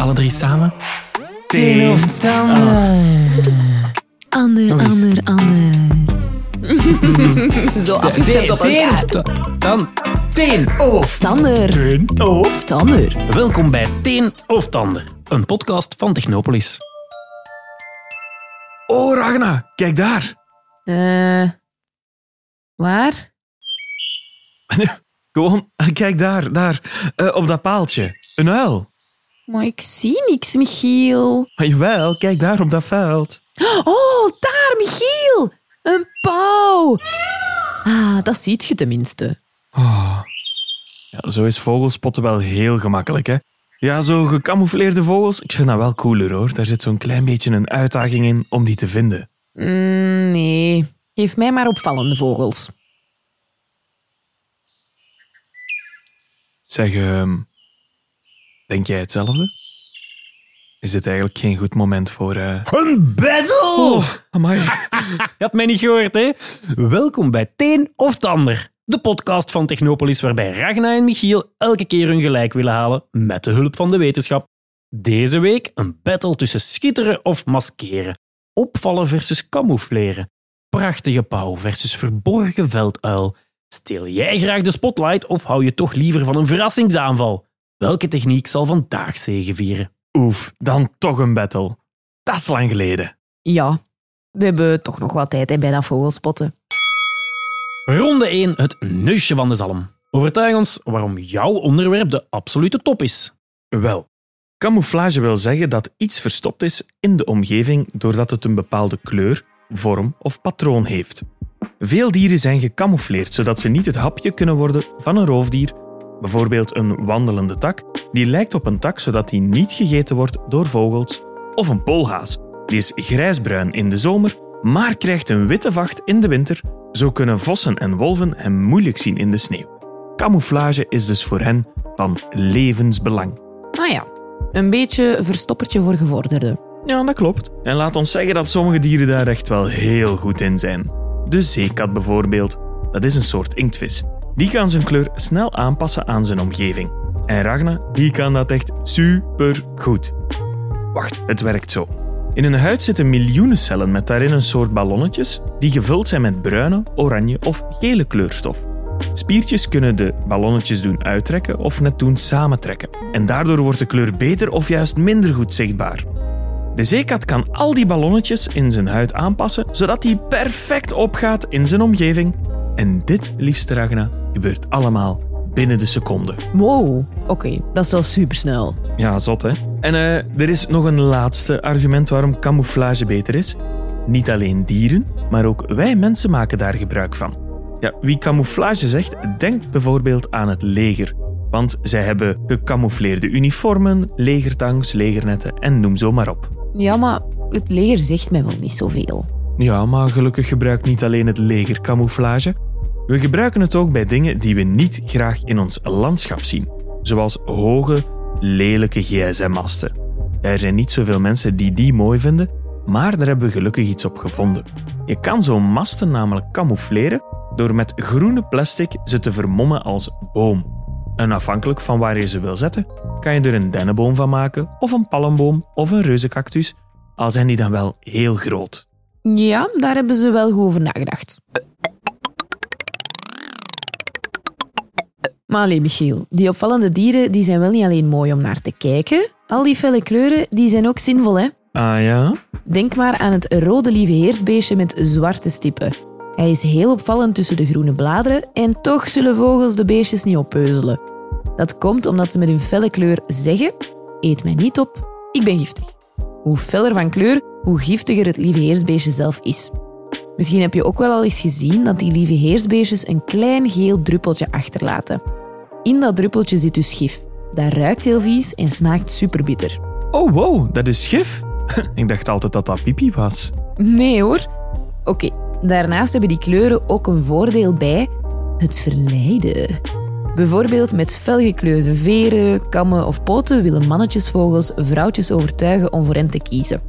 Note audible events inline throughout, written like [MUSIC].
Alle drie samen. Teen of tander. Ander, Nog eens. ander, ander. [LAUGHS] Zo afgestemd op Teen elkaar. dan. Teen of Tander. Teen of Tander. Welkom bij Teen of Tander, een podcast van Technopolis. Oh, Ragna, kijk daar. Eh, waar? [LAUGHS] Gewoon, kijk daar, daar, eh, op dat paaltje. Een uil. Maar ik zie niks, Michiel. Maar jawel, kijk daar op dat veld. Oh, daar, Michiel. Een pauw. Ah, dat ziet je tenminste. Ja, zo is vogelspotten wel heel gemakkelijk, hè. Ja, zo gecamoufleerde vogels, ik vind dat wel cooler, hoor. Daar zit zo'n klein beetje een uitdaging in om die te vinden. Mm, nee, geef mij maar opvallende vogels. Zeg, ehm, denk jij hetzelfde? Is dit eigenlijk geen goed moment voor... eh Een battle! Oh, amai. Je had mij niet gehoord, hè? Welkom bij Teen of Tander, de podcast van Technopolis waarbij Ragna en Michiel elke keer hun gelijk willen halen met de hulp van de wetenschap. Deze week een battle tussen schitteren of maskeren, opvallen versus camoufleren, prachtige pauw versus verborgen velduil. Steel jij graag de spotlight of hou je toch liever van een verrassingsaanval? Welke techniek zal vandaag zegevieren? Oef, dan toch een battle. Dat is lang geleden. Ja, we hebben toch nog wat tijd hè, bij dat vogelspotten. Ronde 1, het neusje van de zalm. Overtuig ons waarom jouw onderwerp de absolute top is. Wel, camouflage wil zeggen dat iets verstopt is in de omgeving doordat het een bepaalde kleur, vorm of patroon heeft. Veel dieren zijn gecamoufleerd zodat ze niet het hapje kunnen worden van een roofdier, bijvoorbeeld een wandelende tak, die lijkt op een tak zodat die niet gegeten wordt door vogels, of een poolhaas, die is grijsbruin in de zomer, maar krijgt een witte vacht in de winter. Zo kunnen vossen en wolven hem moeilijk zien in de sneeuw. Camouflage is dus voor hen van levensbelang. Ah ja, een beetje verstoppertje voor gevorderden. Ja, dat klopt. En laat ons zeggen dat sommige dieren daar echt wel heel goed in zijn. De zeekat bijvoorbeeld. Dat is een soort inktvis. Die kan zijn kleur snel aanpassen aan zijn omgeving. En Ragna, die kan dat echt super goed. Wacht, het werkt zo. In hun huid zitten miljoenen cellen met daarin een soort ballonnetjes die gevuld zijn met bruine, oranje of gele kleurstof. Spiertjes kunnen de ballonnetjes doen uittrekken of net doen samentrekken. En daardoor wordt de kleur beter of juist minder goed zichtbaar. De zeekat kan al die ballonnetjes in zijn huid aanpassen, zodat hij perfect opgaat in zijn omgeving. En dit, liefste Ragna, gebeurt allemaal binnen de seconde. Wow, oké, dat is wel supersnel. Ja, zot hè? En eh, er is nog een laatste argument waarom camouflage beter is. Niet alleen dieren, maar ook wij mensen maken daar gebruik van. Ja, wie camouflage zegt, denkt bijvoorbeeld aan het leger. Want zij hebben gecamoufleerde uniformen, legertanks, legernetten en noem zo maar op. Ja, maar het leger zegt mij wel niet zoveel. Ja, maar gelukkig gebruikt niet alleen het leger camouflage. We gebruiken het ook bij dingen die we niet graag in ons landschap zien. Zoals hoge, lelijke gsm-masten. Er zijn niet zoveel mensen die die mooi vinden, maar daar hebben we gelukkig iets op gevonden. Je kan zo'n masten namelijk camoufleren door met groene plastic ze te vermommen als boom. En afhankelijk van waar je ze wil zetten, kan je er een dennenboom van maken, of een palmboom, of een reuzencactus, al zijn die dan wel heel groot. Ja, daar hebben ze wel goed over nagedacht. Maar alleen, Michiel, die opvallende dieren die zijn wel niet alleen mooi om naar te kijken. Al die felle kleuren die zijn ook zinvol, hè? Ah ja? Denk maar aan het rode lieve heersbeestje met zwarte stippen. Hij is heel opvallend tussen de groene bladeren en toch zullen vogels de beestjes niet oppeuzelen. Dat komt omdat ze met hun felle kleur zeggen: Eet mij niet op, ik ben giftig. Hoe feller van kleur, hoe giftiger het lieve heersbeestje zelf is. Misschien heb je ook wel al eens gezien dat die lieve heersbeestjes een klein geel druppeltje achterlaten. In dat druppeltje zit dus gif. Dat ruikt heel vies en smaakt superbitter. Oh wow, dat is gif? [LAUGHS] Ik dacht altijd dat dat pipi was. Nee hoor. Oké, daarnaast hebben die kleuren ook een voordeel bij het verleiden. Bijvoorbeeld met felgekleurde veren, kammen of poten willen mannetjesvogels vrouwtjes overtuigen om voor hen te kiezen.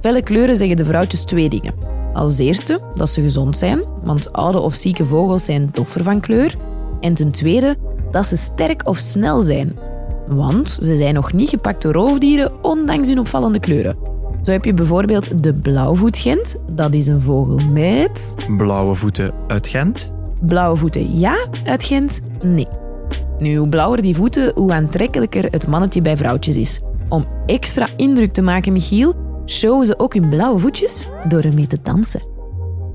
Felle kleuren zeggen de vrouwtjes twee dingen. Als eerste dat ze gezond zijn, want oude of zieke vogels zijn doffer van kleur. En ten tweede dat ze sterk of snel zijn. Want ze zijn nog niet gepakt door roofdieren, ondanks hun opvallende kleuren. Zo heb je bijvoorbeeld de blauwvoetgent. Dat is een vogel met... Blauwe voeten uit Gent. Blauwe voeten ja, uit Gent nee. Nu, hoe blauwer die voeten, hoe aantrekkelijker het mannetje bij vrouwtjes is. Om extra indruk te maken, Michiel, showen ze ook hun blauwe voetjes door ermee te dansen.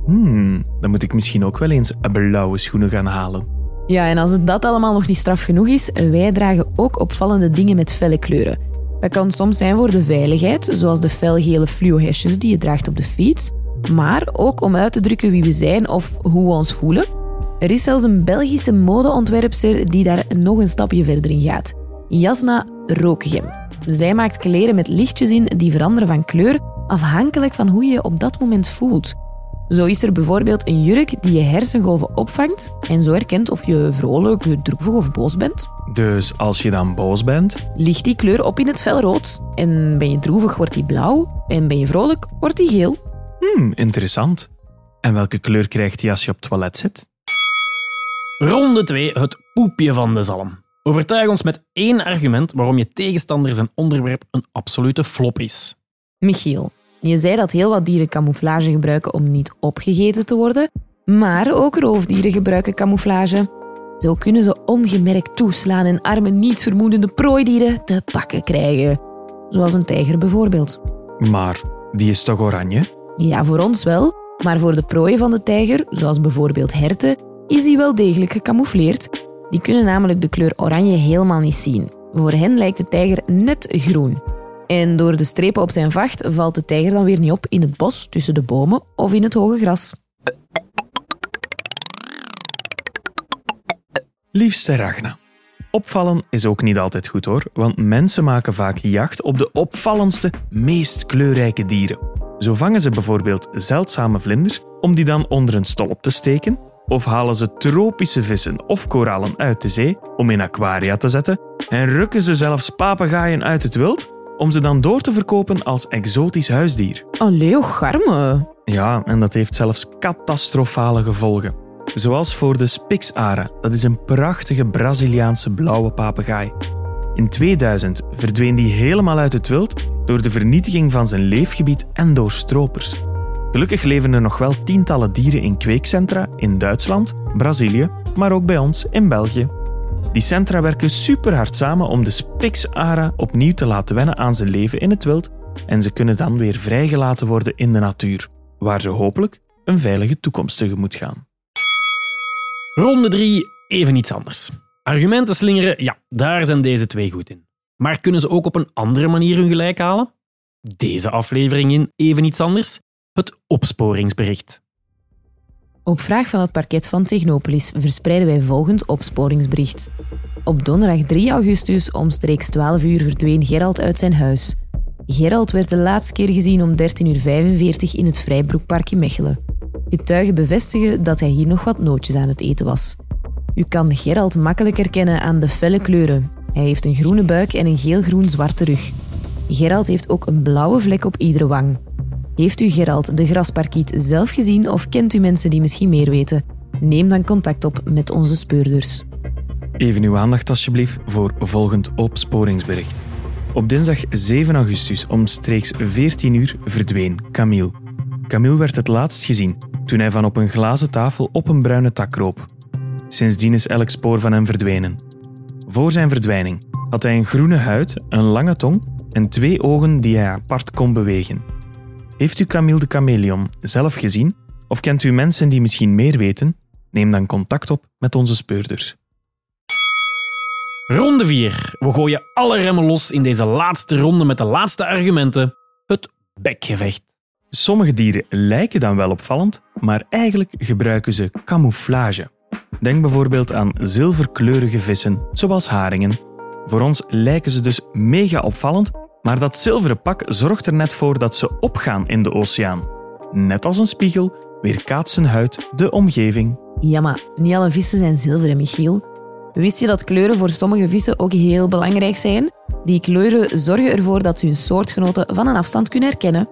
Hmm, dan moet ik misschien ook wel eens blauwe schoenen gaan halen. Ja, en als het dat allemaal nog niet straf genoeg is, wij dragen ook opvallende dingen met felle kleuren. Dat kan soms zijn voor de veiligheid, zoals de felgele fluo-hesjes die je draagt op de fiets, maar ook om uit te drukken wie we zijn of hoe we ons voelen. Er is zelfs een Belgische modeontwerpster die daar nog een stapje verder in gaat. Jasna Rookgem. Zij maakt kleren met lichtjes in die veranderen van kleur afhankelijk van hoe je je op dat moment voelt. Zo is er bijvoorbeeld een jurk die je hersengolven opvangt en zo herkent of je vrolijk, droevig of boos bent. Dus als je dan boos bent, Ligt die kleur op in het felrood en ben je droevig wordt die blauw en ben je vrolijk wordt die geel. hmm, interessant. En welke kleur krijgt hij als je op het toilet zit? Ronde 2, het poepje van de zalm. Overtuig ons met één argument waarom je tegenstander zijn onderwerp een absolute flop is. Michiel, je zei dat heel wat dieren camouflage gebruiken om niet opgegeten te worden, maar ook roofdieren gebruiken camouflage. Zo kunnen ze ongemerkt toeslaan en arme niet vermoedende prooidieren te pakken krijgen. Zoals een tijger bijvoorbeeld. Maar die is toch oranje? Ja, voor ons wel, maar voor de prooi van de tijger, zoals bijvoorbeeld herten, is die wel degelijk gecamoufleerd. Die kunnen namelijk de kleur oranje helemaal niet zien. Voor hen lijkt de tijger net groen. En door de strepen op zijn vacht valt de tijger dan weer niet op in het bos tussen de bomen of in het hoge gras. Liefste Ragna. Opvallen is ook niet altijd goed hoor, want mensen maken vaak jacht op de opvallendste, meest kleurrijke dieren. Zo vangen ze bijvoorbeeld zeldzame vlinders om die dan onder een stolp te steken, of halen ze tropische vissen of korallen uit de zee om in aquaria te zetten en rukken ze zelfs papegaaien uit het wild om ze dan door te verkopen als exotisch huisdier. Allee, oh garme. Ja, en dat heeft zelfs catastrofale gevolgen. Zoals voor de Spixara, dat is een prachtige Braziliaanse blauwe papegaai. In 2000 verdween die helemaal uit het wild door de vernietiging van zijn leefgebied en door stropers. Gelukkig leven er nog wel tientallen dieren in kweekcentra in Duitsland, Brazilië, maar ook bij ons in België. Die centra werken superhard samen om de Spixara opnieuw te laten wennen aan zijn leven in het wild en ze kunnen dan weer vrijgelaten worden in de natuur, waar ze hopelijk een veilige toekomst tegemoet gaan. Ronde 3, even iets anders. Argumenten slingeren, ja, daar zijn deze twee goed in. Maar kunnen ze ook op een andere manier hun gelijk halen? Deze aflevering in even iets anders. Het opsporingsbericht. Op vraag van het parket van Technopolis verspreiden wij volgend opsporingsbericht. Op donderdag 3 augustus omstreeks 12 uur verdween Gerald uit zijn huis. Gerald werd de laatste keer gezien om 13.45 uur in het Vrijbroekpark in Mechelen. Getuigen bevestigen dat hij hier nog wat nootjes aan het eten was. U kan Gerald makkelijk herkennen aan de felle kleuren. Hij heeft een groene buik en een geel-groen-zwarte rug. Gerald heeft ook een blauwe vlek op iedere wang. Heeft u Gerald de grasparkiet zelf gezien of kent u mensen die misschien meer weten? Neem dan contact op met onze speurders. Even uw aandacht alsjeblieft voor volgend opsporingsbericht. Op dinsdag 7 augustus omstreeks 14 uur verdween Camille. Camille werd het laatst gezien toen hij van op een glazen tafel op een bruine tak kroop. Sindsdien is elk spoor van hem verdwenen. Voor zijn verdwijning had hij een groene huid, een lange tong en twee ogen die hij apart kon bewegen. Heeft u Camille de Chameleon zelf gezien of kent u mensen die misschien meer weten? Neem dan contact op met onze speurders. Ronde 4. We gooien alle remmen los in deze laatste ronde met de laatste argumenten. Het bekgevecht. Sommige dieren lijken dan wel opvallend, maar eigenlijk gebruiken ze camouflage. Denk bijvoorbeeld aan zilverkleurige vissen, zoals haringen. Voor ons lijken ze dus mega opvallend, maar dat zilveren pak zorgt er net voor dat ze opgaan in de oceaan. Net als een spiegel weerkaatst zijn huid de omgeving. Ja, maar niet alle vissen zijn zilveren, Michiel. Wist je dat kleuren voor sommige vissen ook heel belangrijk zijn? Die kleuren zorgen ervoor dat ze hun soortgenoten van een afstand kunnen herkennen.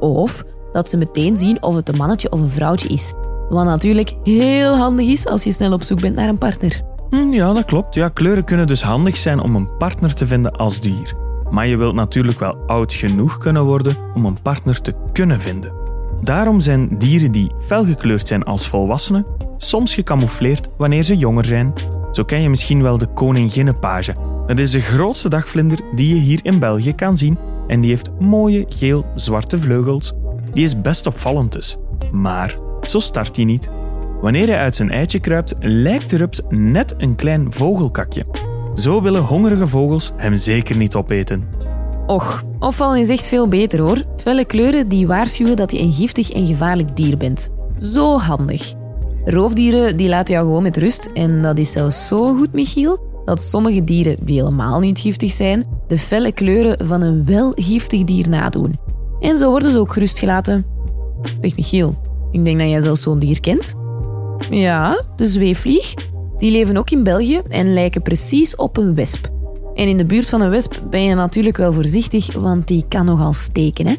Of dat ze meteen zien of het een mannetje of een vrouwtje is. Wat natuurlijk heel handig is als je snel op zoek bent naar een partner. Hm, ja, dat klopt. Ja, kleuren kunnen dus handig zijn om een partner te vinden als dier. Maar je wilt natuurlijk wel oud genoeg kunnen worden om een partner te kunnen vinden. Daarom zijn dieren die felgekleurd zijn als volwassenen soms gecamoufleerd wanneer ze jonger zijn. Zo ken je misschien wel de koninginnenpage. Het is de grootste dagvlinder die je hier in België kan zien en die heeft mooie geel-zwarte vleugels. Die is best opvallend dus. Maar zo start hij niet. Wanneer hij uit zijn eitje kruipt, lijkt de rups net een klein vogelkakje. Zo willen hongerige vogels hem zeker niet opeten. Och, opvallen is echt veel beter hoor. Felle kleuren die waarschuwen dat je een giftig en gevaarlijk dier bent. Zo handig. Roofdieren die laten jou gewoon met rust en dat is zelfs zo goed, Michiel, dat sommige dieren die helemaal niet giftig zijn, de felle kleuren van een wel giftig dier nadoen. En zo worden ze ook gerust gelaten. Zeg Michiel, ik denk dat jij zelfs zo'n dier kent. Ja, de zweefvlieg. Die leven ook in België en lijken precies op een wesp. En in de buurt van een wesp ben je natuurlijk wel voorzichtig, want die kan nogal steken. Hè?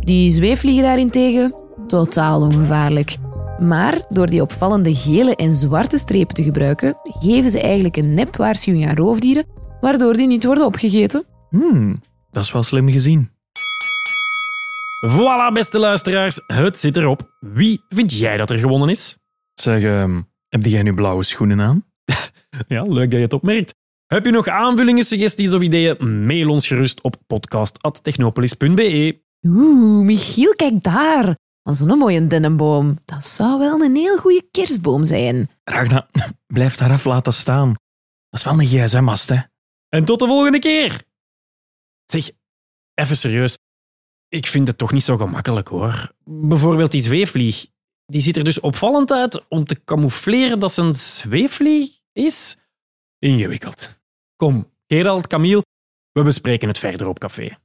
Die zweefvliegen daarentegen, totaal ongevaarlijk. Maar door die opvallende gele en zwarte strepen te gebruiken, geven ze eigenlijk een nepwaarschuwing aan roofdieren, waardoor die niet worden opgegeten. Hmm, dat is wel slim gezien. Voilà, beste luisteraars, het zit erop. Wie vind jij dat er gewonnen is? Zeg, ehm, heb jij nu blauwe schoenen aan? [LAUGHS] Ja, leuk dat je het opmerkt. Heb je nog aanvullingen, suggesties of ideeën? Mail ons gerust op podcast.technopolis.be. Oeh, Michiel, kijk daar. Dat is Zo'n mooie dennenboom. Dat zou wel een heel goede kerstboom zijn. Ragna, [LAUGHS] blijf daar af laten staan. Dat is wel een gsm-mast, hè. En tot de volgende keer. Zeg, even serieus. Ik vind het toch niet zo gemakkelijk hoor. Bijvoorbeeld die zweefvlieg. Die ziet er dus opvallend uit om te camoufleren dat ze een zweefvlieg is. Ingewikkeld. Kom, Gerald, Camille, we bespreken het verder op café.